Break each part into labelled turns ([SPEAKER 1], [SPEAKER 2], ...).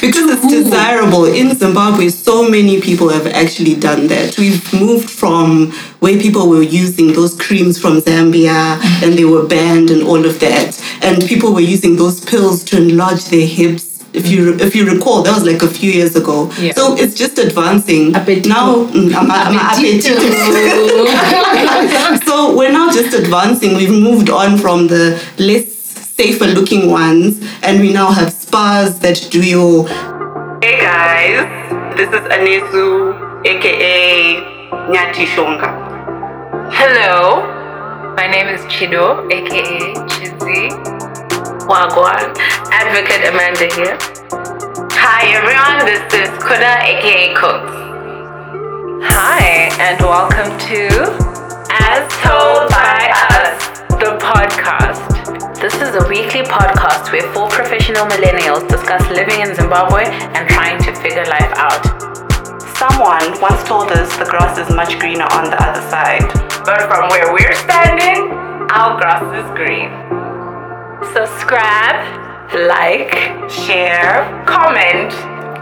[SPEAKER 1] because it's desirable in Zimbabwe. So many people have actually done that. We've moved from where people were using those creams from Zambia and they were banned and all of that, and people were using those pills to enlarge their hips. If you if you recall, that was like a few years ago.
[SPEAKER 2] Yeah.
[SPEAKER 1] So it's just advancing.
[SPEAKER 2] Appetito.
[SPEAKER 1] Now, mm, I'm, I'm appetito. so we're now just advancing. We've moved on from the less safer looking ones, and we now have spas that do your. Hey guys, this is Anesu, aka Nyati Shonga.
[SPEAKER 3] Hello, my name is Chido, aka Chizzy. Wagwan, Advocate Amanda here. Hi everyone, this is Kuda, aka Coates. Hi, and welcome to As Told by Us, the podcast. This is a weekly podcast where four professional millennials discuss living in Zimbabwe and trying to figure life out.
[SPEAKER 1] Someone once told us the grass is much greener on the other side.
[SPEAKER 3] But from where we're standing, our grass is green. Subscribe, like, share, comment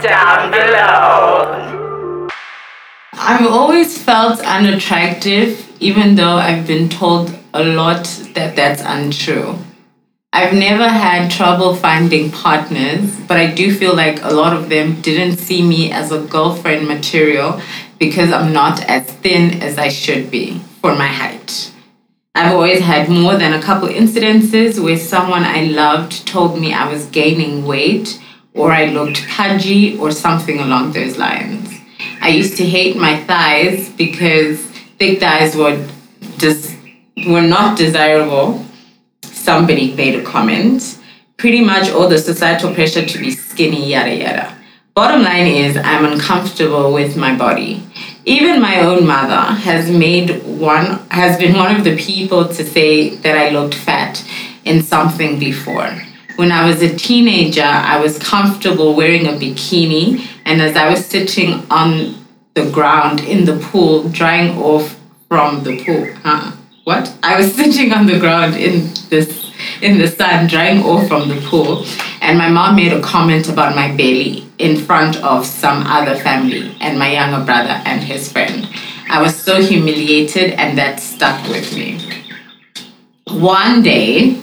[SPEAKER 3] down below.
[SPEAKER 2] I've always felt unattractive, even though I've been told a lot that that's untrue. I've never had trouble finding partners, but I do feel like a lot of them didn't see me as a girlfriend material because I'm not as thin as I should be for my height. I've always had more than a couple incidences where someone I loved told me I was gaining weight or I looked pudgy or something along those lines. I used to hate my thighs because thick thighs were just were not desirable. Somebody made a comment. Pretty much all the societal pressure to be skinny, yada yada. Bottom line is I'm uncomfortable with my body. Even my own mother has made one has been one of the people to say that I looked fat in something before. When I was a teenager, I was comfortable wearing a bikini, and as I was sitting on the ground in the pool, drying off from the pool. Huh? What? I was sitting on the ground in this in the sun, drying off from the pool, and my mom made a comment about my belly in front of some other family and my younger brother and his friend. I was so humiliated, and that stuck with me. One day,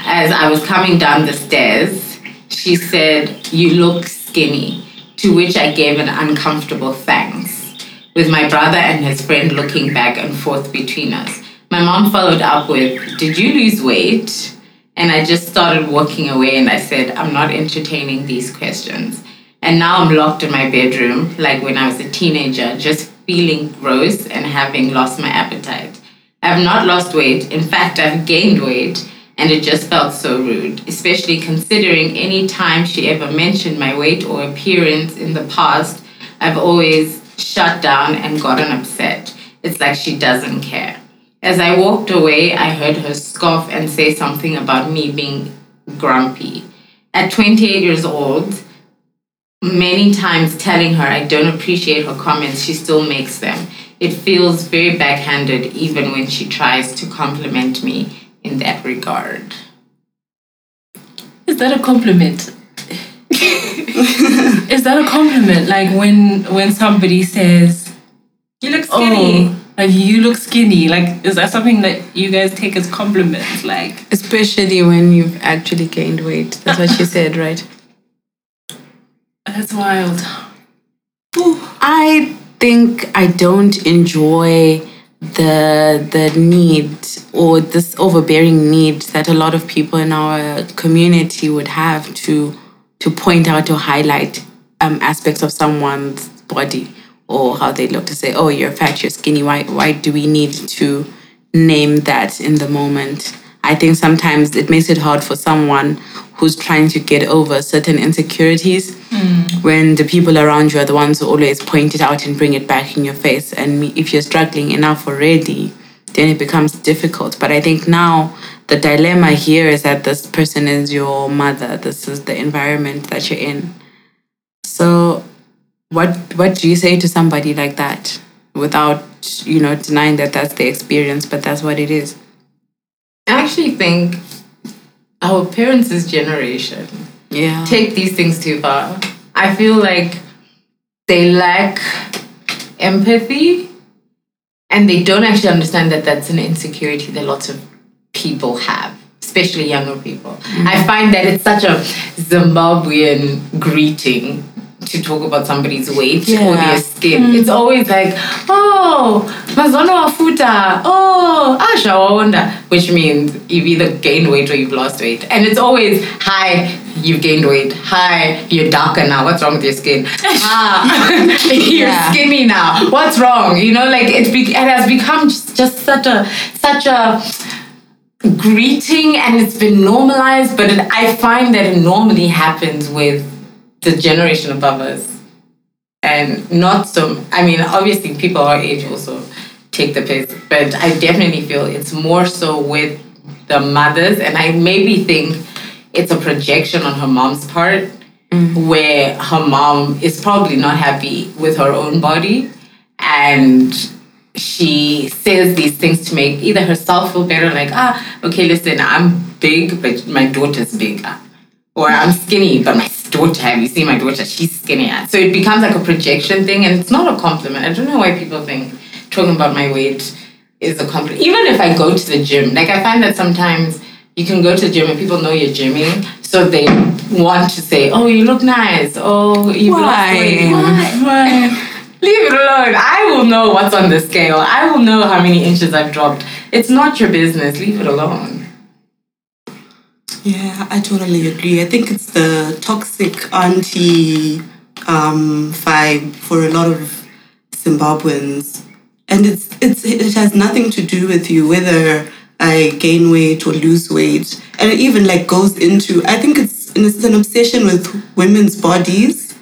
[SPEAKER 2] as I was coming down the stairs, she said, You look skinny. To which I gave an uncomfortable thanks, with my brother and his friend looking back and forth between us. My mom followed up with, Did you lose weight? And I just started walking away and I said, I'm not entertaining these questions. And now I'm locked in my bedroom, like when I was a teenager, just feeling gross and having lost my appetite. I've not lost weight. In fact, I've gained weight, and it just felt so rude, especially considering any time she ever mentioned my weight or appearance in the past, I've always shut down and gotten upset. It's like she doesn't care. As I walked away, I heard her scoff and say something about me being grumpy. At 28 years old, many times telling her I don't appreciate her comments, she still makes them. It feels very backhanded even when she tries to compliment me in that regard.
[SPEAKER 4] Is that a compliment? Is that a compliment? Like when when somebody says,
[SPEAKER 2] You look skinny.
[SPEAKER 4] "Oh, like you look skinny." Like is that something that you guys take as compliments? Like
[SPEAKER 5] Especially when you've actually gained weight. That's what she said, right?
[SPEAKER 4] that's wild.
[SPEAKER 5] I think I don't enjoy the the need or this overbearing need that a lot of people in our community would have to to point out or highlight um, aspects of someone's body or how they look to say, oh, you're fat, you're skinny. Why why do we need to name that in the moment? I think sometimes it makes it hard for someone who's trying to get over certain insecurities mm. when the people around you are the ones who always point it out and bring it back in your face. And if you're struggling enough already, then it becomes difficult. But I think now the dilemma here is that this person is your mother. This is the environment that you're in. So, what what do you say to somebody like that without you know denying that that's the experience, but that's what it is?
[SPEAKER 2] I actually think our parents' generation
[SPEAKER 5] Yeah.
[SPEAKER 2] take these things too far. I feel like they lack empathy and they don't actually understand that that's an insecurity that lots of people have, especially younger people. Mm-hmm. I find that it's such a Zimbabwean greeting to talk about somebody's weight or
[SPEAKER 5] Yeah.
[SPEAKER 2] their skin. It's always like, oh, mazono wafuta, oh, asha waonda, which means you've either gained weight or you've lost weight. And it's always, hi, you've gained weight. Hi, you're darker now. What's wrong with your skin? Ah, you're
[SPEAKER 5] Yeah.
[SPEAKER 2] skinny now. What's wrong? You know, like it, be- it has become just, just such a such a greeting, and it's been normalized. But it, I find that it normally happens with the generation above us, and not so. I mean, obviously, people our age also take the piss, but I definitely feel it's more so with the mothers, and I maybe think it's a projection on her mom's part where her mom is probably not happy with her own body. And she says these things to make either herself feel better like ah okay listen i'm big but my daughter's bigger or i'm skinny but my daughter have you seen my daughter she's skinnier so it becomes like a projection thing and it's not a compliment i don't know why people think talking about my weight is a compliment even if i go to the gym like i find that sometimes you can go to the gym and people know you're gymming, so they want to say, "Oh, you look nice. Oh, you lost
[SPEAKER 5] Why?
[SPEAKER 2] Why? Leave it alone. I will know what's on the scale. I will know how many inches I've dropped. It's not your business. Leave it alone."
[SPEAKER 1] Yeah, I totally agree. I think it's the toxic auntie um, vibe for a lot of Zimbabweans, and it's it's it has nothing to do with you whether I gain weight or lose weight, and it even like goes into. I think it's it's an obsession with women's bodies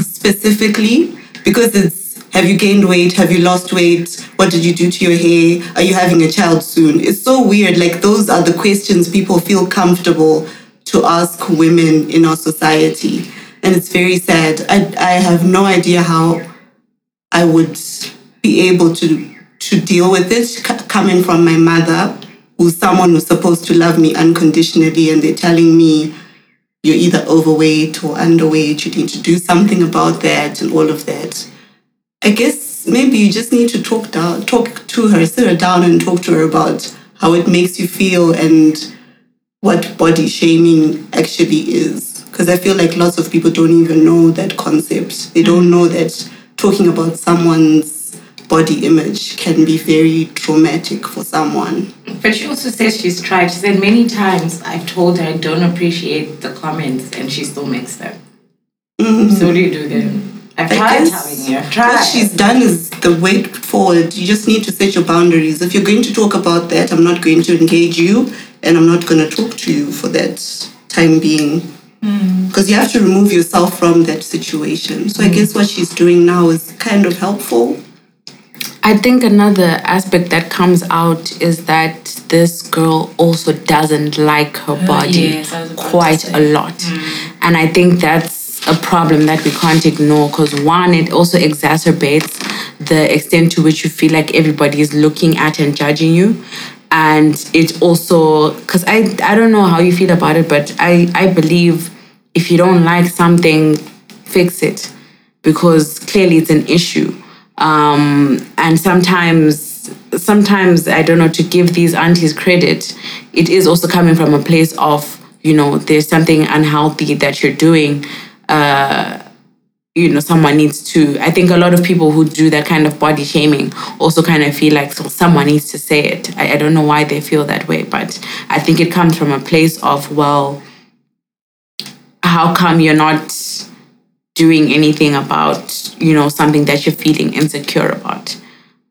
[SPEAKER 1] specifically because it's have you gained weight? Have you lost weight? What did you do to your hair? Are you having a child soon? It's so weird. Like, those are the questions people feel comfortable to ask women in our society. And it's very sad. I, I have no idea how I would be able to, to deal with it c- coming from my mother, who's someone who's supposed to love me unconditionally, and they're telling me, you're either overweight or underweight, you need to do something about that, and all of that. I guess maybe you just need to talk down, talk to her, sit her down and talk to her about how it makes you feel and what body shaming actually is. Because I feel like lots of people don't even know that concept. They mm. don't know that talking about someone's body image can be very traumatic for someone.
[SPEAKER 2] But she also says she's tried. She said many times I've told her I don't appreciate the comments, and she still makes them. Mm-hmm. So what do you do then? I've tried
[SPEAKER 1] guess
[SPEAKER 2] telling you. I've tried.
[SPEAKER 1] What she's done is the way forward. You just need to set your boundaries. If you're going to talk about that, I'm not going to engage you and I'm not going to talk to you for that time being. Hmm. Because you have to remove yourself from that situation. So I hmm. guess what she's doing now is kind of helpful.
[SPEAKER 5] I think another aspect that comes out is that this girl also doesn't like her uh, body
[SPEAKER 4] yes, I was about to
[SPEAKER 5] quite a lot. Hmm. And I think that's a problem that we can't ignore because one, it also exacerbates the extent to which you feel like everybody is looking at and judging you. And it also, because I, I don't know how you feel about it, but I, I believe if you don't like something, fix it because clearly it's an issue um, and sometimes sometimes i don't know to give these aunties credit it is also coming from a place of you know there's something unhealthy that you're doing uh, you know someone needs to i think a lot of people who do that kind of body shaming also kind of feel like so someone needs to say it. I, I don't know why they feel that way but i think it comes from a place of well how come you're not doing anything about you know something that you're feeling insecure about?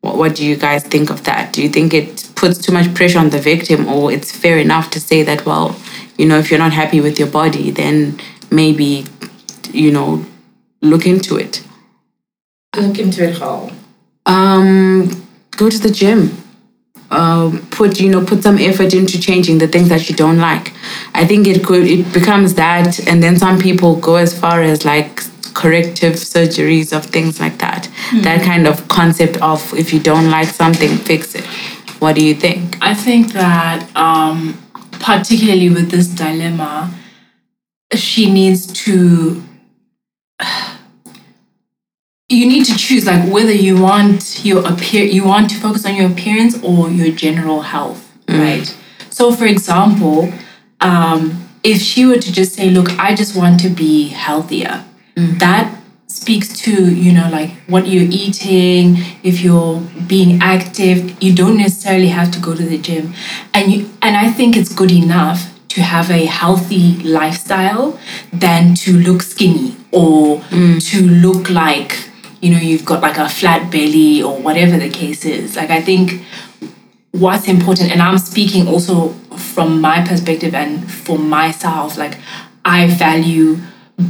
[SPEAKER 5] What, what do you guys think of that? Do you think it puts too much pressure on the victim or it's fair enough to say that well you know if you're not happy with your body then maybe you know look into it.
[SPEAKER 2] Look into it how.
[SPEAKER 5] um go to the gym. Uh, put you know put some effort into changing the things that you don't like. I think it could it becomes that and then some people go as far as like corrective surgeries of things like that. That kind of concept of if you don't like something fix it. What do you think?
[SPEAKER 4] I think that um, particularly with this dilemma, she needs to you need to choose like whether you want your appear you want to focus on your appearance or your general health right? So for example um, if she were to just say look i just want to be healthier that speaks to you know like what you're eating if you're being active you don't necessarily have to go to the gym. And you and i think it's good enough to have a healthy lifestyle than to look skinny or mm. to look like you know you've got like a flat belly or whatever the case is. Like i think what's important and i'm speaking also from my perspective and for myself like i value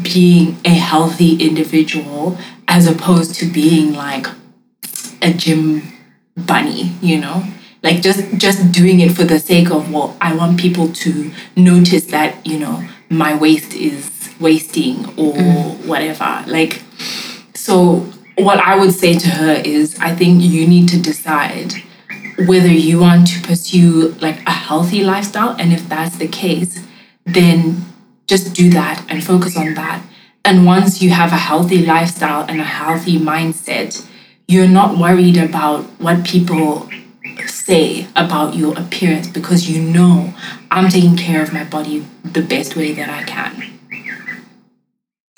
[SPEAKER 4] being a healthy individual as opposed to being like a gym bunny you know like just just doing it for the sake of well i want people to notice that you know my waist is wasting or mm-hmm. whatever. Like so what i would say to her is i think you need to decide whether you want to pursue like a healthy lifestyle. And if that's the case then just do that and focus on that. And once you have a healthy lifestyle and a healthy mindset you're not worried about what people say about your appearance because you know i'm taking care of my body the best way that i can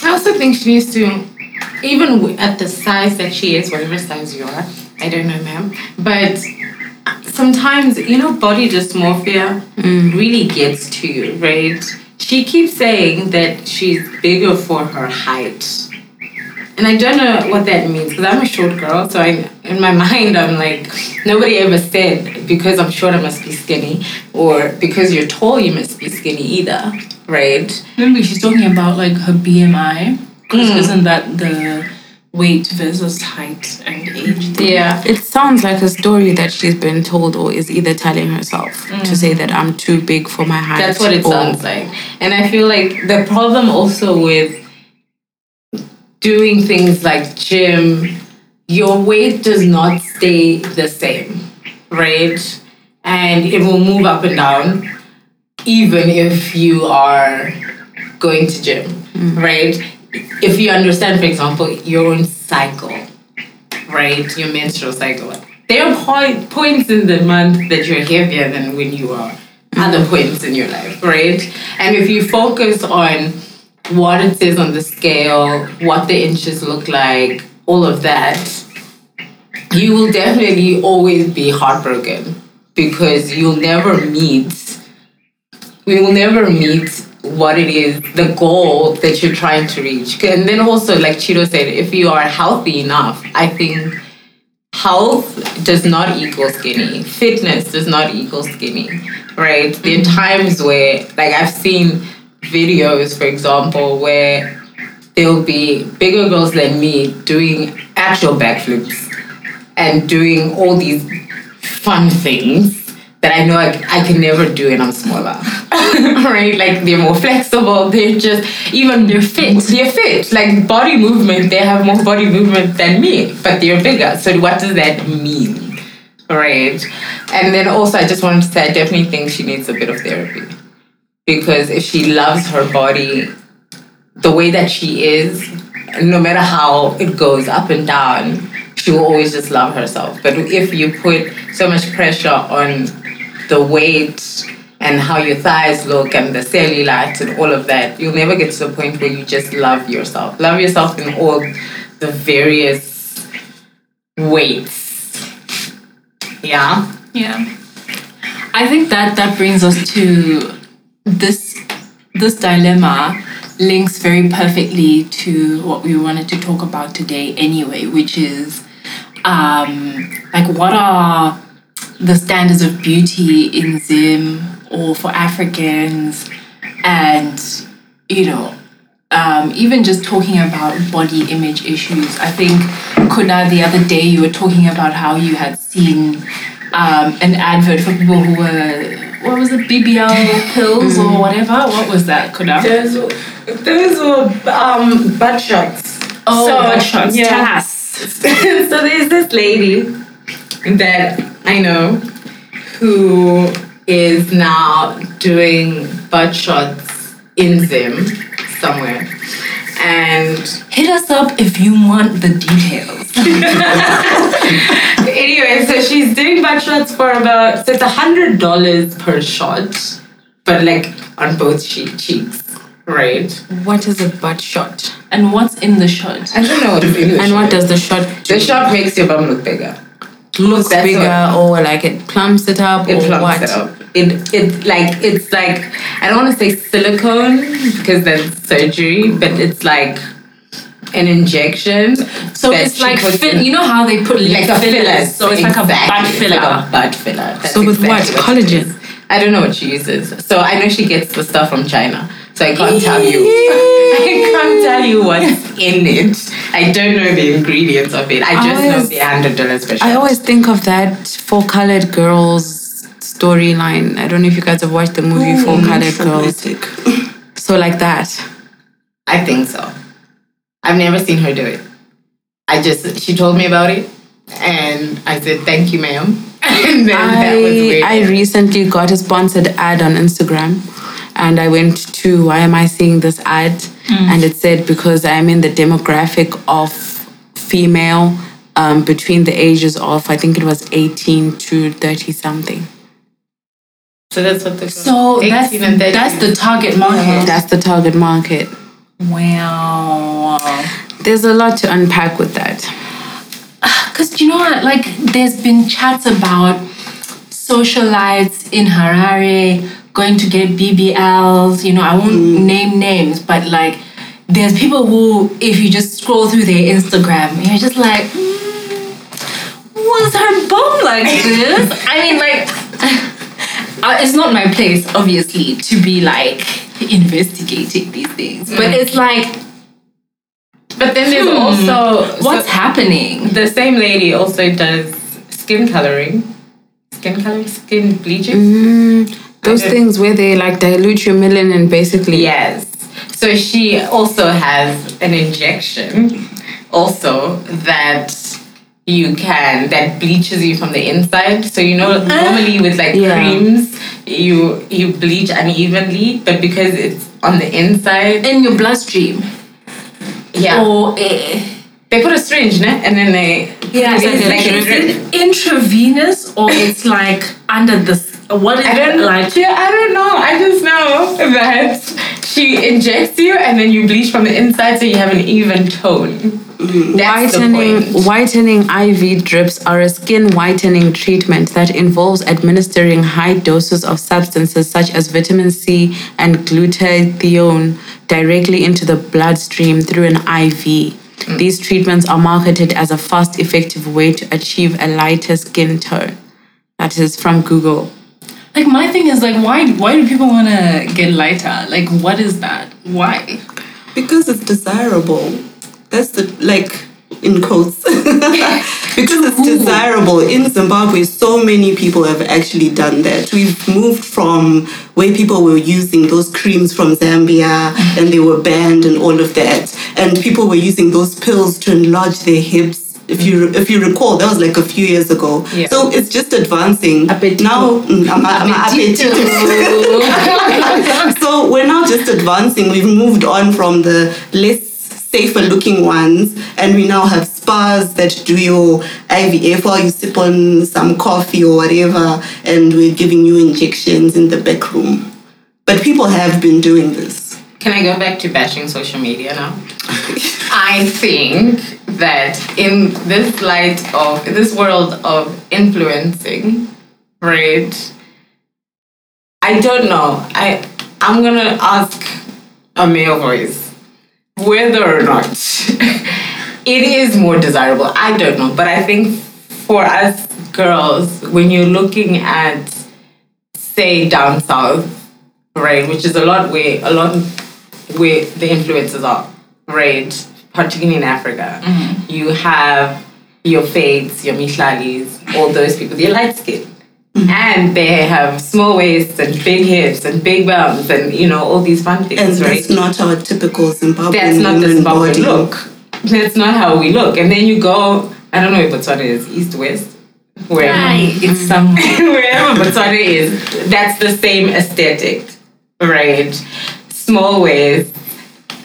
[SPEAKER 2] I also think she needs to, even at the size that she is, whatever size you are, I don't know, ma'am, but sometimes, you know, body dysmorphia mm. really gets to you, right? She keeps saying that she's bigger for her height. And I don't know what that means because I'm a short girl, so I, in my mind, I'm like, nobody ever said because I'm short, I must be skinny, or because you're tall, you must be skinny either, right?
[SPEAKER 4] Remember, she's talking about like her BMI. Because mm. isn't that the weight versus height and age thing?
[SPEAKER 2] Yeah.
[SPEAKER 5] It sounds like a story that she's been told or is either telling herself to mm. say that I'm too big for my height.
[SPEAKER 2] That's what it
[SPEAKER 5] or-
[SPEAKER 2] sounds like. And I feel like the problem also with doing things like gym, your weight does not stay the same, right? And it will move up and down even if you are going to gym, mm. right? If you understand, for example, your own cycle, right? Your menstrual cycle. There are point, points in the month that you're heavier than when you are other points in your life, right? And if you focus on what it says on the scale, what the inches look like, all of that, you will definitely always be heartbroken because you'll never meet, we will never meet what it is, the goal that you're trying to reach. And then also, like Chido said, if you are healthy enough, I think health does not equal skinny. Fitness does not equal skinny, right? There are times where, like, I've seen videos, for example, where there'll be bigger girls than me doing actual backflips and doing all these fun things that I know I, I can never do and I'm smaller. right? Like they're more flexible, they're just even they're fit. They're fit. Like body movement, they have more body movement than me, but they're bigger. So what does that mean? Right. And then also I just wanted to say I definitely think she needs a bit of therapy. Because if she loves her body the way that she is, no matter how it goes up and down, she will always just love herself. But if you put so much pressure on the weight and how your thighs look and the cellulite and all of that, you'll never get to the point where you just love yourself. Love yourself in all the various weights. Yeah.
[SPEAKER 4] Yeah. I think that that brings us to this this dilemma links very perfectly to what we wanted to talk about today anyway, which is um, like what are the standards of beauty in Zim or for Africans and you know um, even just talking about body image issues. I think Kuna the other day you were talking about how you had seen um, an advert for people who were what was it BBL pills or whatever. What was that, Kuna?
[SPEAKER 2] Those, those were um, butt shots.
[SPEAKER 4] Oh,
[SPEAKER 2] So,
[SPEAKER 4] butt shots.
[SPEAKER 2] yeah.
[SPEAKER 4] Tell us.
[SPEAKER 2] so there's this lady that I know who is now doing butt shots in Zim. somewhere. And
[SPEAKER 4] Hit us up if you want the details.
[SPEAKER 2] anyway, so she's doing butt shots for about so it's a hundred dollars per shot, but like on both che- cheeks, right?
[SPEAKER 5] What is a butt shot?
[SPEAKER 4] and what's in the shot?
[SPEAKER 2] I don't know what is in the
[SPEAKER 5] And
[SPEAKER 2] shot.
[SPEAKER 5] what does the shot do?
[SPEAKER 2] the shot makes your bum look bigger.
[SPEAKER 5] Look
[SPEAKER 2] that's
[SPEAKER 5] bigger or like it plumps it up
[SPEAKER 2] It
[SPEAKER 5] or
[SPEAKER 2] plumps
[SPEAKER 5] what?
[SPEAKER 2] it up. It it like it's like I don't want to say silicone because that's surgery, but it's like an injection.
[SPEAKER 4] So it's like you know how they put
[SPEAKER 2] like a filler.
[SPEAKER 4] fillers. So it's like a butt
[SPEAKER 2] Exactly.
[SPEAKER 4] Filler.
[SPEAKER 2] Like a butt filler. That's
[SPEAKER 5] So with what?
[SPEAKER 2] exactly it
[SPEAKER 5] Collagen?
[SPEAKER 2] I don't know what she uses. So I know she gets the stuff from China. So I can't tell you. I can't tell you what's in it. I don't know the ingredients of it. I just know
[SPEAKER 5] always-
[SPEAKER 2] the hundred dollars per shot.
[SPEAKER 5] I always think of that For Colored Girls storyline. I don't know if you guys have watched the movie For Colored Girls. So like that.
[SPEAKER 2] I think so. I've never seen her do it. I just she told me about it, and I said thank you, ma'am. And then that was
[SPEAKER 5] I
[SPEAKER 2] weird.
[SPEAKER 5] I recently got a sponsored ad on Instagram and I went to why am I seeing this ad? And it said because I'm in the demographic of female um, between the ages of I think it was 18 to 30 something.
[SPEAKER 2] so that's what the
[SPEAKER 4] So that's
[SPEAKER 2] and
[SPEAKER 4] that's the target market.
[SPEAKER 5] That's the target market.
[SPEAKER 4] Wow.
[SPEAKER 5] There's a lot to unpack with that.
[SPEAKER 4] Because you know what? Like, there's been chats about socialites in Harare going to get BBLs. You know, I won't name names, but like, there's people who, if you just scroll through their Instagram, you're just like, "Mm, was her bum like this? I mean, like, uh, it's not my place, obviously, to be like investigating these things, but it's like,
[SPEAKER 2] But then there's
[SPEAKER 4] Hmm.
[SPEAKER 2] also
[SPEAKER 4] what's
[SPEAKER 2] so
[SPEAKER 4] happening?
[SPEAKER 2] the same lady also does skin coloring, skin coloring, skin bleaching.
[SPEAKER 5] Mm, those things where they like dilute your melanin basically.
[SPEAKER 2] Yes. So she also has an injection, also that you can that bleaches you from the inside. So you know mm-hmm. normally with like
[SPEAKER 5] Yeah.
[SPEAKER 2] creams you you bleach unevenly, but because it's on the inside,
[SPEAKER 4] In your bloodstream.
[SPEAKER 2] yeah,
[SPEAKER 4] Or
[SPEAKER 2] they put a syringe, ne? and then they
[SPEAKER 4] yeah,
[SPEAKER 2] it's like
[SPEAKER 4] it,
[SPEAKER 2] a
[SPEAKER 4] is
[SPEAKER 2] drip.
[SPEAKER 4] it intravenous or it's like under the s- Uh, what is
[SPEAKER 2] I don't
[SPEAKER 4] it like?
[SPEAKER 2] Yeah, I don't know. I just know that she injects you and then you bleach from the inside so you have an even tone. Mm-hmm. That's
[SPEAKER 5] Whitening, whitening IV drips are a skin whitening treatment that involves administering high doses of substances such as vitamin C and glutathione directly into the bloodstream through an IV. Mm. These treatments are marketed as a fast, effective way to achieve a lighter skin tone. That is from Google.
[SPEAKER 4] Like my thing is like why why do people want to get lighter? Like what is that? Why?
[SPEAKER 1] Because it's desirable. That's the like in quotes. because it's desirable. In Zimbabwe, so many people have actually done that. We've moved from where people were using those creams from Zambia and they were banned and all of that. And people were using those pills to enlarge their hips. If you if you recall, that was like a few years ago.
[SPEAKER 2] Yeah.
[SPEAKER 1] So it's just advancing.
[SPEAKER 2] Appetito.
[SPEAKER 1] Now, mm, I'm, I'm appetito. so we're now just advancing. We've moved on from the less safer looking ones, and we now have spas that do your IVF while you sip on some coffee or whatever, and we're giving you injections in the back room. But people have been doing this.
[SPEAKER 2] Can I go back to bashing social media now? I think that in this light of this world of influencing, right? I don't know. I I'm gonna ask a male voice whether or not it is more desirable. I don't know, but I think for us girls, when you're looking at say down south, right, which is a lot where a lot where the influences are, right, particularly in Africa, mm-hmm. you have your fades, your Mihlalis, all those people, they're light skinned. Mm-hmm. And they have small waists and big hips and big bums and you know all these fun things,
[SPEAKER 1] And
[SPEAKER 2] right?
[SPEAKER 1] that's not our typical Zimbabwean
[SPEAKER 2] That's not the Zimbabwean
[SPEAKER 1] body.
[SPEAKER 2] look. That's not how we look. And then you go, I don't know if Botswana is east west, wherever,
[SPEAKER 4] It's mm. somewhere.
[SPEAKER 2] wherever Botswana is, that's the same aesthetic, right? Small waist,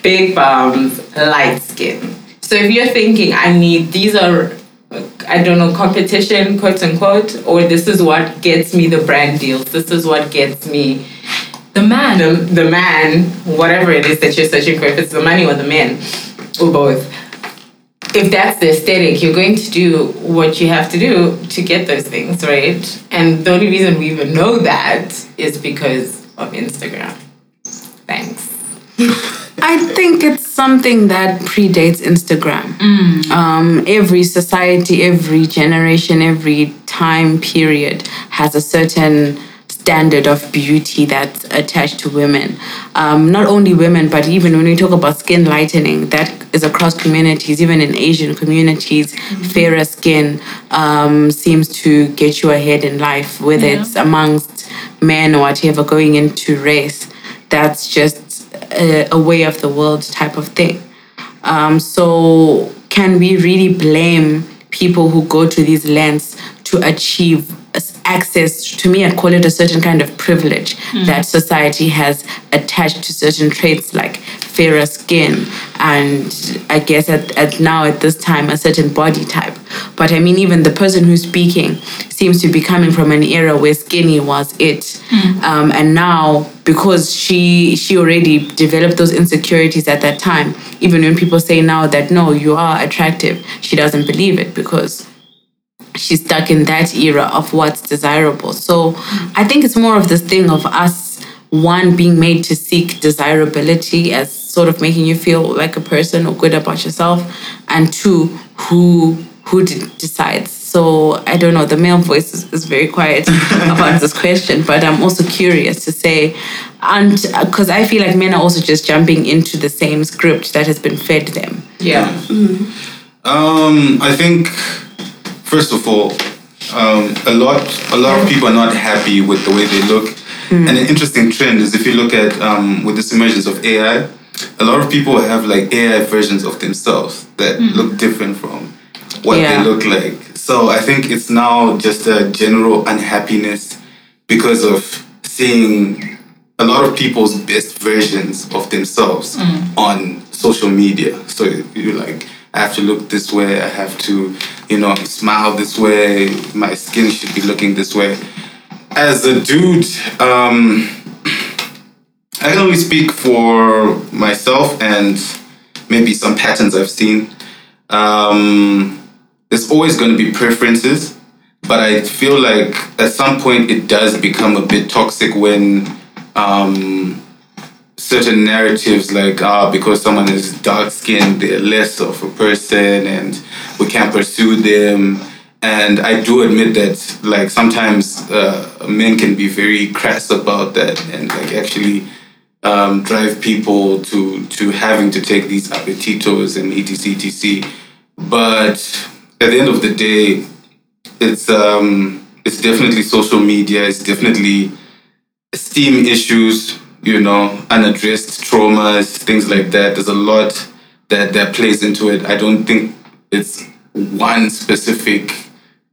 [SPEAKER 2] big bums, light skin. So if you're thinking, I need these are, I don't know, competition, quote unquote, or this is what gets me the brand deals, this is what gets me
[SPEAKER 4] The man.
[SPEAKER 2] the, the man, whatever it is that you're searching for, if it's the money or the man, or both. If that's the aesthetic, you're going to do what you have to do to get those things, right? And the only reason we even know that is because of Instagram. Thanks.
[SPEAKER 5] I think it's something that predates Instagram. Um, every society, every generation, every time period has a certain standard of beauty that's attached to women. Um, not only women, but even when we talk about skin lightening, that is across communities, even in Asian communities, fairer skin um, seems to get you ahead in life, whether
[SPEAKER 4] Yeah.
[SPEAKER 5] it's amongst men or whatever, going into race. That's just a, a way of the world type of thing. Um, so, can we really blame people who go to these lengths to achieve access? To me, I'd call it a certain kind of privilege that society has attached to certain traits like fairer skin and I guess at, at now at this time a certain body type. But I mean, even the person who's speaking seems to be coming from an era where skinny was it, um, and now because she she already developed those insecurities at that time. Even when people say now that no, you are attractive, she doesn't believe it because she's stuck in that era of what's desirable. So I think it's more of this thing of us one being made to seek desirability as sort of making you feel like a person or good about yourself, and two who who decides. So I don't know. The male voice is, is very quiet about this question, but I'm also curious to say, and because I feel like men are also just jumping into the same script that has been fed them.
[SPEAKER 2] Yeah.
[SPEAKER 6] Um, I think first of all, um, a lot a lot of people are not happy with the way they look. And an interesting trend is if you look at um, with this emergence of AI, a lot of people have like AI versions of themselves that look different from what
[SPEAKER 5] Yeah.
[SPEAKER 6] they look like. So I think it's now just a general unhappiness because of seeing a lot of people's best versions of themselves on social media. So you're like, I have to look this way, I have to, you know, smile this way, my skin should be looking this way. As a dude, um, I can only speak for myself and maybe some patterns I've seen. Um, there's always going to be preferences, but I feel like at some point it does become a bit toxic when um, certain narratives like ah because someone is dark skinned they're less of a person and we can't pursue them and i do admit that like sometimes uh, men can be very crass about that and like actually um, drive people to to having to take these appetitos and etc etc but at the end of the day it's um it's definitely social media it's definitely esteem issues, you know, unaddressed traumas, things like that. There's a lot that that plays into it. I don't think it's one specific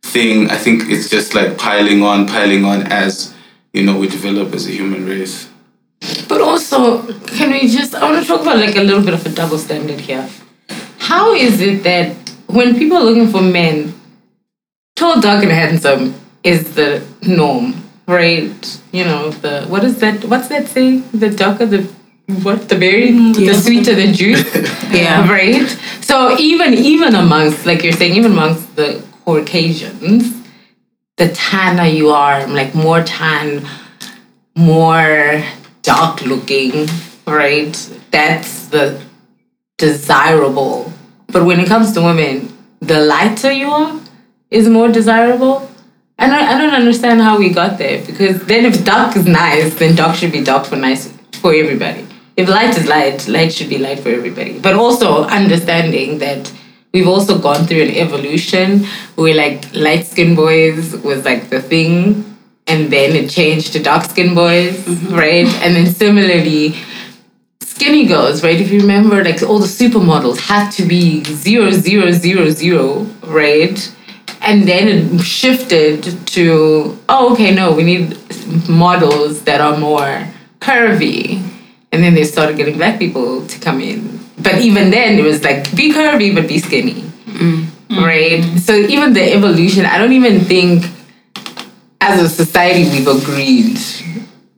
[SPEAKER 6] thing. I think it's just like piling on, piling on as you know we develop as a human race.
[SPEAKER 2] But also, can we just, I want to talk about like a little bit of a double standard here. How is it that when people are looking for men, tall, dark, and handsome is the norm, right? You know, the, what is that, what's that saying? The darker the, what, the berry, the sweeter the juice.
[SPEAKER 5] Yeah.
[SPEAKER 2] Right? So even, even amongst, like you're saying, even amongst the Caucasians, the tanner you are, like more tan, more dark looking, right? That's the desirable. But when it comes to women, the lighter you are is more desirable. I don't, I don't understand how we got there because then if dark is nice, then dark should be dark for nice for everybody. If light is light, light should be light for everybody. But also understanding that we've also gone through an evolution where like light skinned boys was like the thing and then it changed to dark skinned boys, mm-hmm. right? And then similarly, skinny girls, right? If you remember, like all the supermodels had to be zero, zero, zero, zero, right? And then it shifted to, oh, okay, no, we need models that are more curvy. And then they started getting black people to come in. But even then, it was like, be curvy, but be skinny. Mm. Right? So even the evolution, I don't even think as a society we've agreed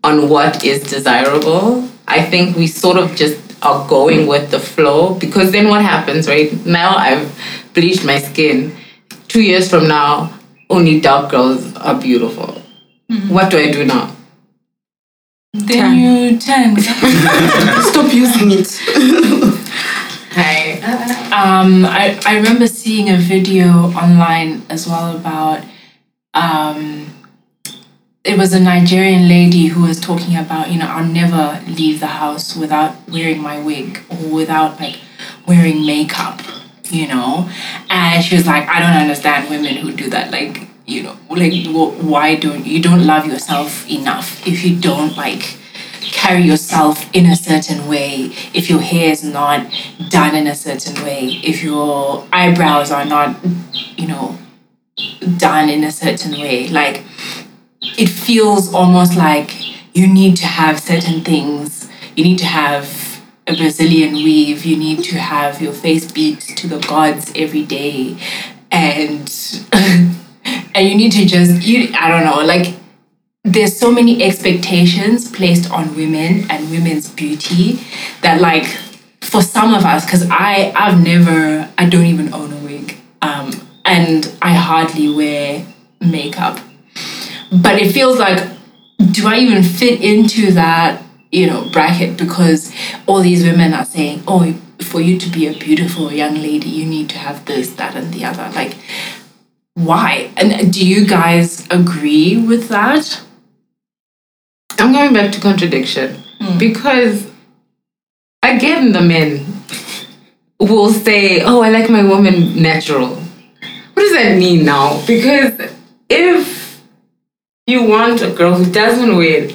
[SPEAKER 2] on what is desirable. I think we sort of just are going with the flow because then what happens, right? Now I've bleached my skin. Two years from now, only dark girls are beautiful. What do I do now?
[SPEAKER 4] Then you turn.
[SPEAKER 1] Stop using it.
[SPEAKER 2] Hi.
[SPEAKER 4] Um, I, I remember seeing a video online as well about um, it was a Nigerian lady who was talking about, you know, I'll never leave the house without wearing my wig or without like wearing makeup, you know? And she was like, I don't understand women who do that. Like, you know, like, why don't you don't love yourself enough if you don't like carry yourself in a certain way, if your hair is not done in a certain way, if your eyebrows are not, you know, done in a certain way. Like, it feels almost like you need to have certain things. You need to have a Brazilian weave. You need to have your face beat to the gods every day, and and you need to just you. I don't know, like there's so many expectations placed on women and women's beauty that like for some of us because i i've never i don't even own a wig um, and i hardly wear makeup but it feels like do i even fit into that you know bracket? Because all these women are saying oh for you to be a beautiful young lady you need to have this that and the other. Like why? And do you guys agree with that?
[SPEAKER 2] I'm going back to contradiction. Hmm. Because again the men will say, "Oh, I like my woman natural." What does that mean now? Because if you want a girl who doesn't wear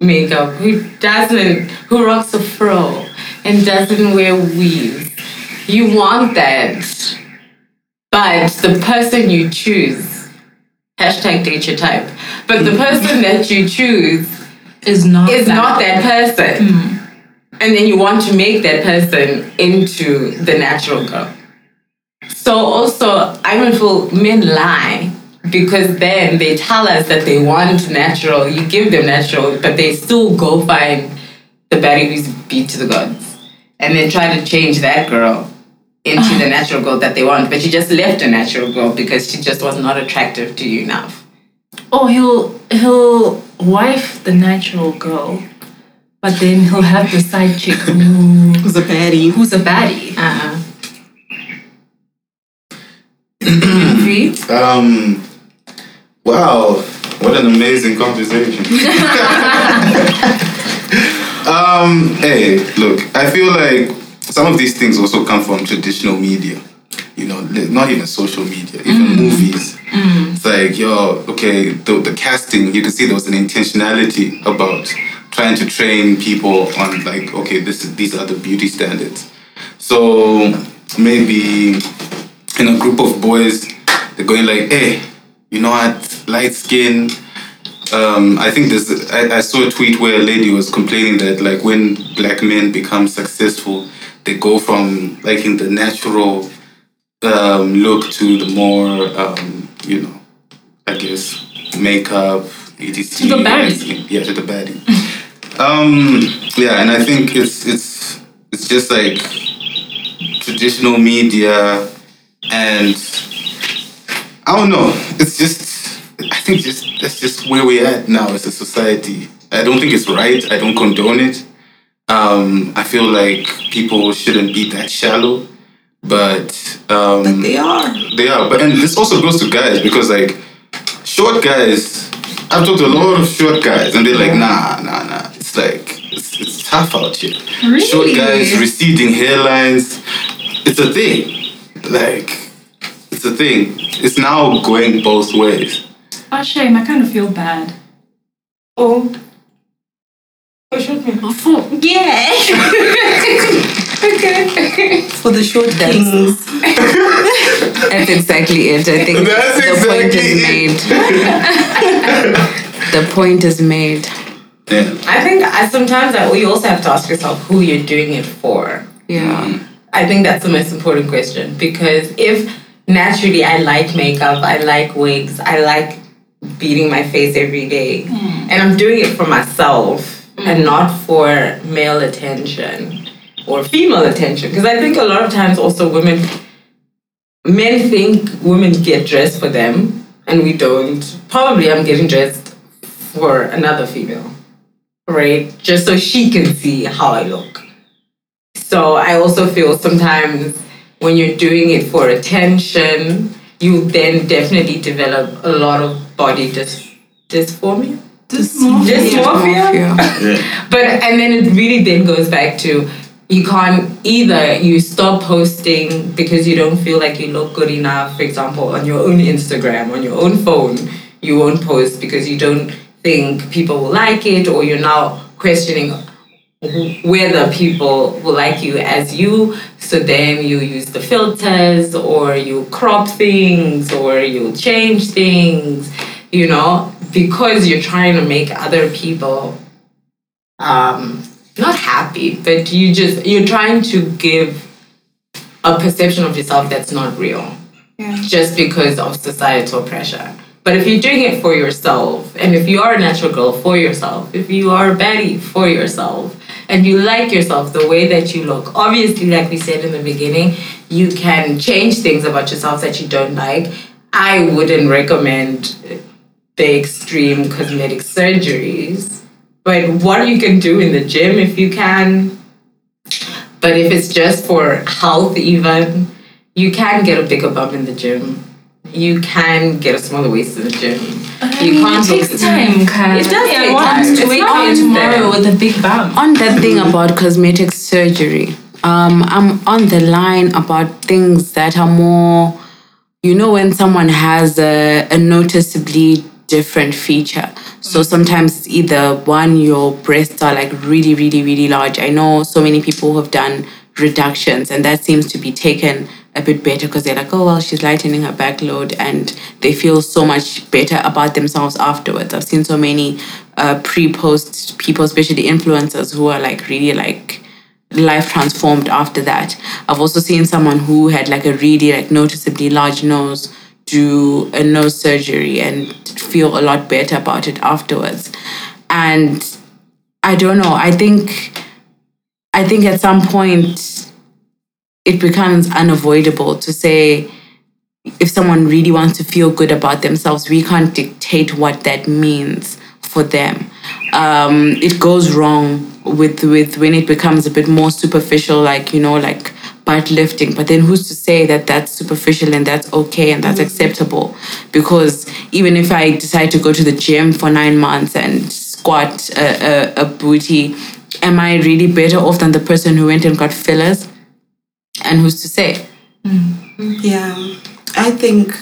[SPEAKER 2] makeup, who doesn't, who rocks a fro and doesn't wear weaves, you want that. But the person you choose, hashtag date your type, but the person that you choose
[SPEAKER 4] is not
[SPEAKER 2] is
[SPEAKER 4] that.
[SPEAKER 2] not that person. Hmm. And then you want to make that person into the natural girl. So also, I don't feel men lie because then they tell us that they want natural. You give them natural, but they still go find the baddie who's beat to the gods, and then try to change that girl into the natural girl that they want. But you just left a natural girl because she just was not attractive to you enough.
[SPEAKER 4] oh he'll he'll wife the natural girl but then he'll have the side chick who,
[SPEAKER 1] Who's a baddie?
[SPEAKER 4] who's a baddie. Agree?
[SPEAKER 6] Um, wow, what an amazing conversation. um, hey, look, I feel like some of these things also come from traditional media. You know, not even social media, even movies. It's like, yo, okay, the, the casting, you can see there was an intentionality about trying to train people on like, okay, this is, these are the beauty standards. So maybe in a group of boys, they're going like, hey, you know what, light skin. Um, I think this. I, I saw a tweet where a lady was complaining that like when black men become successful, they go from liking the natural um, look to the more, um, you know, I guess makeup, etc.
[SPEAKER 4] To the baddie.
[SPEAKER 6] Yeah, to the baddie. um, yeah, and I think it's it's it's just like traditional media and I don't know. It's just I think just that's just where we're at now as a society. I don't think it's right. I don't condone it. Um, I feel like people shouldn't be that shallow, but um,
[SPEAKER 1] They are.
[SPEAKER 6] they are. But and this also goes to guys because like short guys. I've talked to a lot of short guys and they're like, nah, nah, nah. It's like it's, it's tough out here. Really? Short guys, receding hairlines. It's a thing. Like it's a thing. It's now going both ways.
[SPEAKER 4] Oh, shame. I kind of feel bad.
[SPEAKER 2] Oh. Oh, shoot me.
[SPEAKER 4] Oh, yeah. okay.
[SPEAKER 1] For the short kings.
[SPEAKER 5] That's exactly it. I think
[SPEAKER 6] That's
[SPEAKER 5] the point
[SPEAKER 6] exactly
[SPEAKER 5] is made. the point is made.
[SPEAKER 6] Yeah.
[SPEAKER 2] I think I sometimes I, you also have to ask yourself who you're doing it for.
[SPEAKER 5] Yeah. Mm.
[SPEAKER 2] I think that's the most important question because if naturally I like makeup, I like wigs, I like beating my face every day, hmm. and I'm doing it for myself and hmm. not for male attention or female attention. Because I think a lot of times also women, men think women get dressed for them and we don't. Probably I'm getting dressed for another female, right? Just so she can see how I look. So I also feel sometimes when you're doing it for attention, you then definitely develop a lot of body dys- dysphoria. Dysmorphia.
[SPEAKER 6] Yeah.
[SPEAKER 2] But and then it really then goes back to you can't either you stop posting because you don't feel like you look good enough. For example, on your own Instagram, on your own phone, you won't post because you don't think people will like it, or you're now questioning whether people will like you as you. So then you use the filters, or you crop things, or you change things, you know, because you're trying to make other people um, not happy, but you just you're trying to give a perception of yourself that's not real, just because of societal pressure. But if you're doing it for yourself, and if you are a natural girl for yourself, if you are a baddie for yourself, and you like yourself the way that you look, obviously, like we said in the beginning, you can change things about yourself that you don't like. I wouldn't recommend the extreme cosmetic surgeries. But what you can do in the gym if you can. But if it's just for health even you can get a bigger bump in the gym you can get a smaller waist in the gym you
[SPEAKER 4] it takes time, Kyle.
[SPEAKER 2] it does
[SPEAKER 4] Yeah,
[SPEAKER 2] take time.
[SPEAKER 4] to
[SPEAKER 2] It's
[SPEAKER 4] wake
[SPEAKER 2] not
[SPEAKER 4] up tomorrow
[SPEAKER 2] instant.
[SPEAKER 4] with a big bump.
[SPEAKER 5] on that thing about cosmetic surgery, um, I'm on the line about things that are more, you know, when someone has a, a noticeably different feature. So sometimes it's either one, your breasts are like really, really, really large. I know so many people who have done reductions, and that seems to be taken a bit better because they're like, oh, well, she's lightening her backload, and they feel so much better about themselves afterwards. I've seen so many uh, pre post people, especially influencers, who are like really like life transformed after that. I've also seen someone who had like a really like noticeably large nose do a nose surgery and feel a lot better about it afterwards. And I don't know, I think I think at some point it becomes unavoidable to say if someone really wants to feel good about themselves, we can't dictate what that means for them. Um, it goes wrong with with when it becomes a bit more superficial, like you know, like butt lifting. But then who's to say that that's superficial and that's okay and that's acceptable? Because even if I decide to go to the gym for nine months and squat a, a, a booty, am I really better off than the person who went and got fillers? And who's to say? Mm-hmm.
[SPEAKER 1] Yeah, I think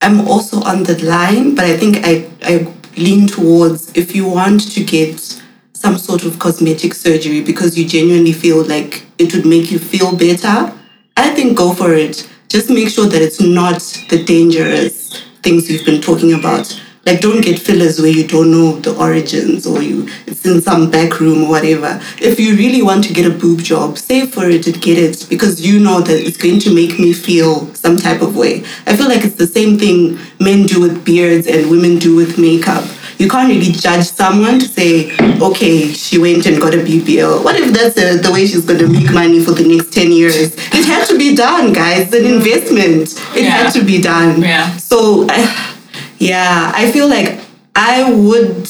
[SPEAKER 1] I'm also on the line, but I think I, I lean towards if you want to get some sort of cosmetic surgery because you genuinely feel like it would make you feel better, I think go for it. Just make sure that it's not the dangerous things you've been talking about. Like don't get fillers where you don't know the origins or you it's in some back room or whatever. If you really want to get a boob job, save for it and get it because you know that it's going to make me feel some type of way. I feel like it's the same thing men do with beards and women do with makeup. You can't really judge someone to say, okay, she went and got a BBL. What if that's the, the way she's going to make money for the next 10 years? It had to be done, guys. It's an investment. It
[SPEAKER 4] Yeah.
[SPEAKER 1] had to be done.
[SPEAKER 4] Yeah.
[SPEAKER 1] So, I, yeah, I feel like I would,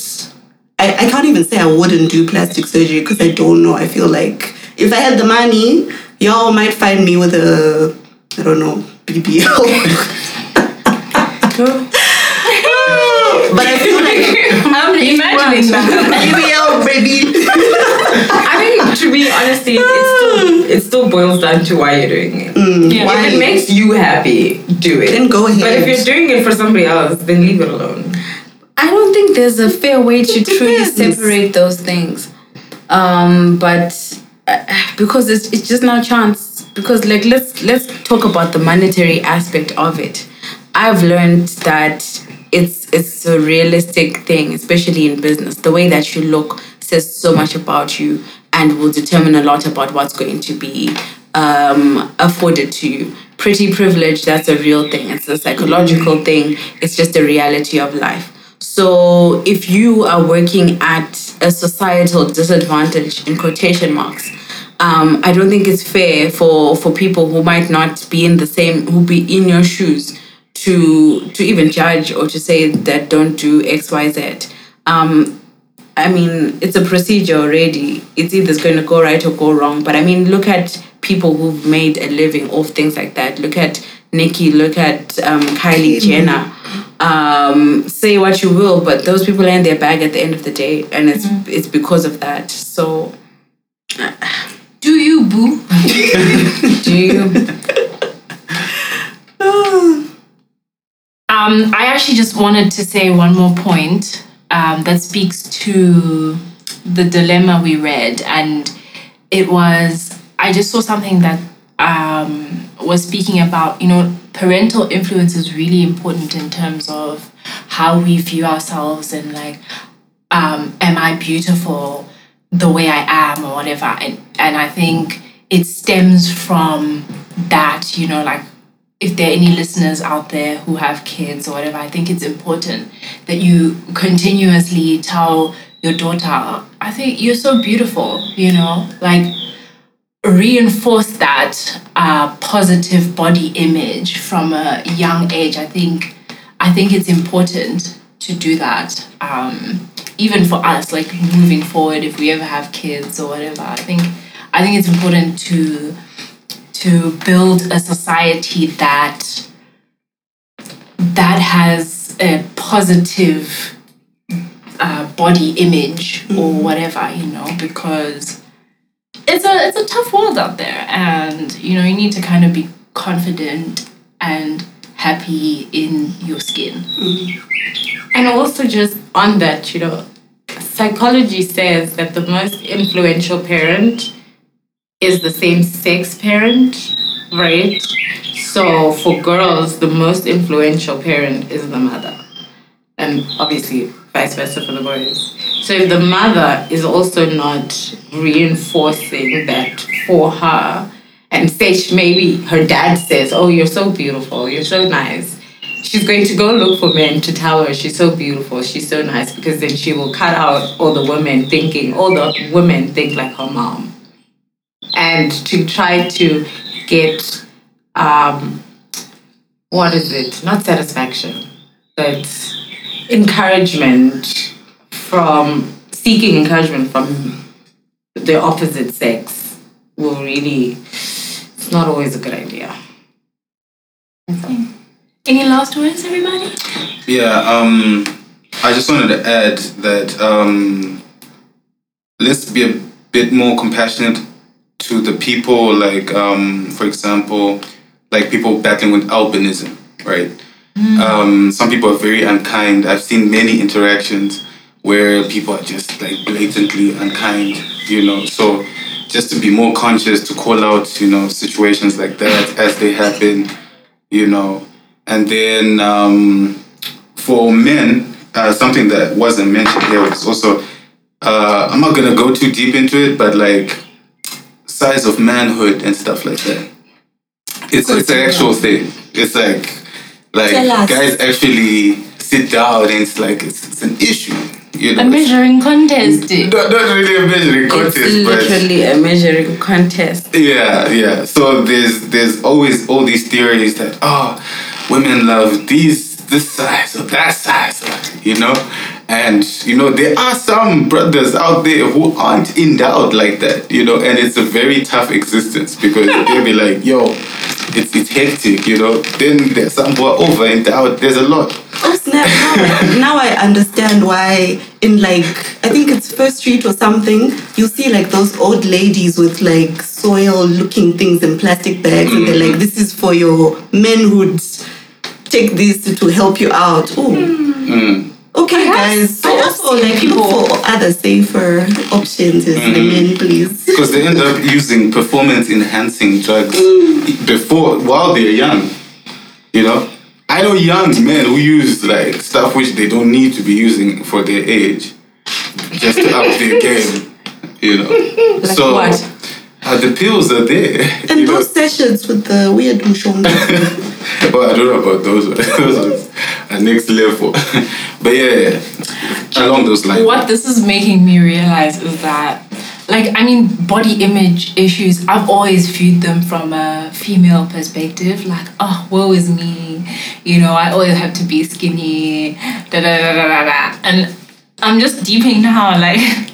[SPEAKER 1] I, I can't even say I wouldn't do plastic surgery because I don't know. I feel like if I had the money, y'all might find me with a, I don't know, BBL. but I feel like
[SPEAKER 2] I'm imagining that.
[SPEAKER 1] BBL, baby.
[SPEAKER 2] I think to be honestly, it still it still boils down to why you're doing it.
[SPEAKER 4] Yeah.
[SPEAKER 2] If it makes you happy, do it.
[SPEAKER 1] Then go ahead.
[SPEAKER 2] But if you're doing it for somebody else, then leave it alone.
[SPEAKER 5] I don't think there's a fair way to truly separate those things. Um, but uh, because it's, it's just no chance. Because like let's let's talk about the monetary aspect of it. I've learned that it's it's a realistic thing, especially in business. The way that you look says so much about you and will determine a lot about what's going to be um, afforded to you. Pretty privilege, that's a real thing. It's a psychological thing. It's just a reality of life. So if you are working at a societal disadvantage in quotation marks, um, I don't think it's fair for for people who might not be in the same who be in your shoes to to even judge or to say that don't do X Y Z. Um, I mean, it's a procedure already. It's either going to go right or go wrong. But I mean, look at people who've made a living off things like that. Look at Nicki. Look at um, Kylie Jenner. Um, say what you will, but those people are in their bag at the end of the day, and it's it's because of that. So,
[SPEAKER 4] Do you, boo?
[SPEAKER 5] do you?
[SPEAKER 4] Um, I actually just wanted to say one more point um, that speaks to the dilemma we read, and it was I just saw something that um, was speaking about you know parental influence is really important in terms of how we view ourselves and like um, am I beautiful the way I am or whatever. And and I think it stems from that you know like if there are any listeners out there who have kids or whatever, I think it's important that you continuously tell your daughter, I think you're so beautiful, you know, like reinforce that uh, positive body image from a young age. I think I think it's important to do that. Um, even for us, like moving forward, if we ever have kids or whatever, I think I think it's important to to build a society that that has a positive uh, body image or whatever you know because it's a it's a tough world out there and you know you need to kind of be confident and happy in your skin.
[SPEAKER 2] And also, just on that, you know, psychology says that the most influential parent is the same sex parent, right? So, for girls, the most influential parent is the mother. And obviously, vice versa for the boys. So, if the mother is also not reinforcing that for her, and say she- maybe her dad says, Oh, you're so beautiful, you're so nice she's going to go look for men to tell her she's so beautiful, she's so nice, because then she will cut out all the women thinking, all the women think like her mom. And to try to get, um, what is it? Not satisfaction, but encouragement from, seeking encouragement from the opposite sex will really, it's not always a good idea.
[SPEAKER 4] any last words everybody
[SPEAKER 6] Yeah, um, I just wanted to add that um, let's be a bit more compassionate to the people, like, um, for example, like people battling with albinism, right? Um, some people are very unkind. I've seen many interactions where people are just like blatantly unkind, you know. So just to be more conscious to call out, you know, situations like that as they happen, you know. And then um, for men, uh, something that wasn't mentioned here was also, uh, I'm not gonna go too deep into it, but like size of manhood and stuff like that. It's it's an actual thing. It's like like guys actually sit down and it's like it's, it's an issue. You know,
[SPEAKER 4] a measuring contest
[SPEAKER 6] not, not really a measuring contest,
[SPEAKER 5] It's
[SPEAKER 6] but
[SPEAKER 5] literally a measuring contest.
[SPEAKER 6] yeah, yeah. So there's there's always all these theories that oh, women love these this size or that size, you know, and you know there are some brothers out there who aren't in doubt like that, you know, and it's a very tough existence because they'll be like, yo, it's it's hectic, you know. Then there's some who are over in doubt. There's a lot.
[SPEAKER 1] Oh snap! Now, now I understand why in like I think it's First Street or something. You see like those old ladies with like soil-looking things in plastic bags, and they're like, mm. "This is for your manhood. Take this to help you out." Oh, okay, guys. So also like people for other safer options as the mm. men, please.
[SPEAKER 6] because they end up using performance enhancing drugs mm. before while they're young you know i I know young men who use like stuff which they don't need to be using for their age, just to up their game. You know.
[SPEAKER 4] Like
[SPEAKER 6] so
[SPEAKER 4] what?
[SPEAKER 6] Uh, the pills are there.
[SPEAKER 1] And
[SPEAKER 6] you know.
[SPEAKER 1] those sessions with the weird mushonga.
[SPEAKER 6] well, I don't know about those. but those are next level. but yeah, along those lines.
[SPEAKER 4] what this is making me realize is that like i mean body image issues i've always viewed them from a female perspective like oh woe is me you know i always have to be skinny da da da da da da and i'm just deeping now like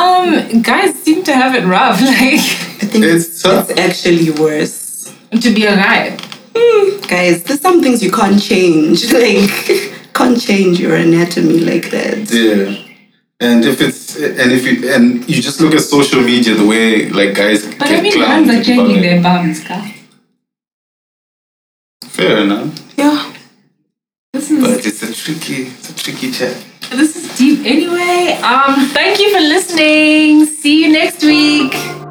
[SPEAKER 4] um guys seem to have it rough like
[SPEAKER 1] I think
[SPEAKER 6] It's
[SPEAKER 1] it's,
[SPEAKER 6] tough.
[SPEAKER 1] it's actually worse.
[SPEAKER 4] to be a guy
[SPEAKER 1] Guys, there's some things you can't change. Like, can't change your anatomy like that.
[SPEAKER 6] Yeah. And if it's and if you and you just look at social media, the way like guys
[SPEAKER 4] but
[SPEAKER 6] get
[SPEAKER 4] i mean
[SPEAKER 6] clowned
[SPEAKER 4] are
[SPEAKER 6] about
[SPEAKER 4] changing
[SPEAKER 6] it.
[SPEAKER 4] their bums guys
[SPEAKER 6] Fair enough,
[SPEAKER 1] Yeah.
[SPEAKER 4] this is
[SPEAKER 6] but it's a tricky, it's a tricky chat.
[SPEAKER 4] This is deep anyway. Um, thank you for listening. See you next week.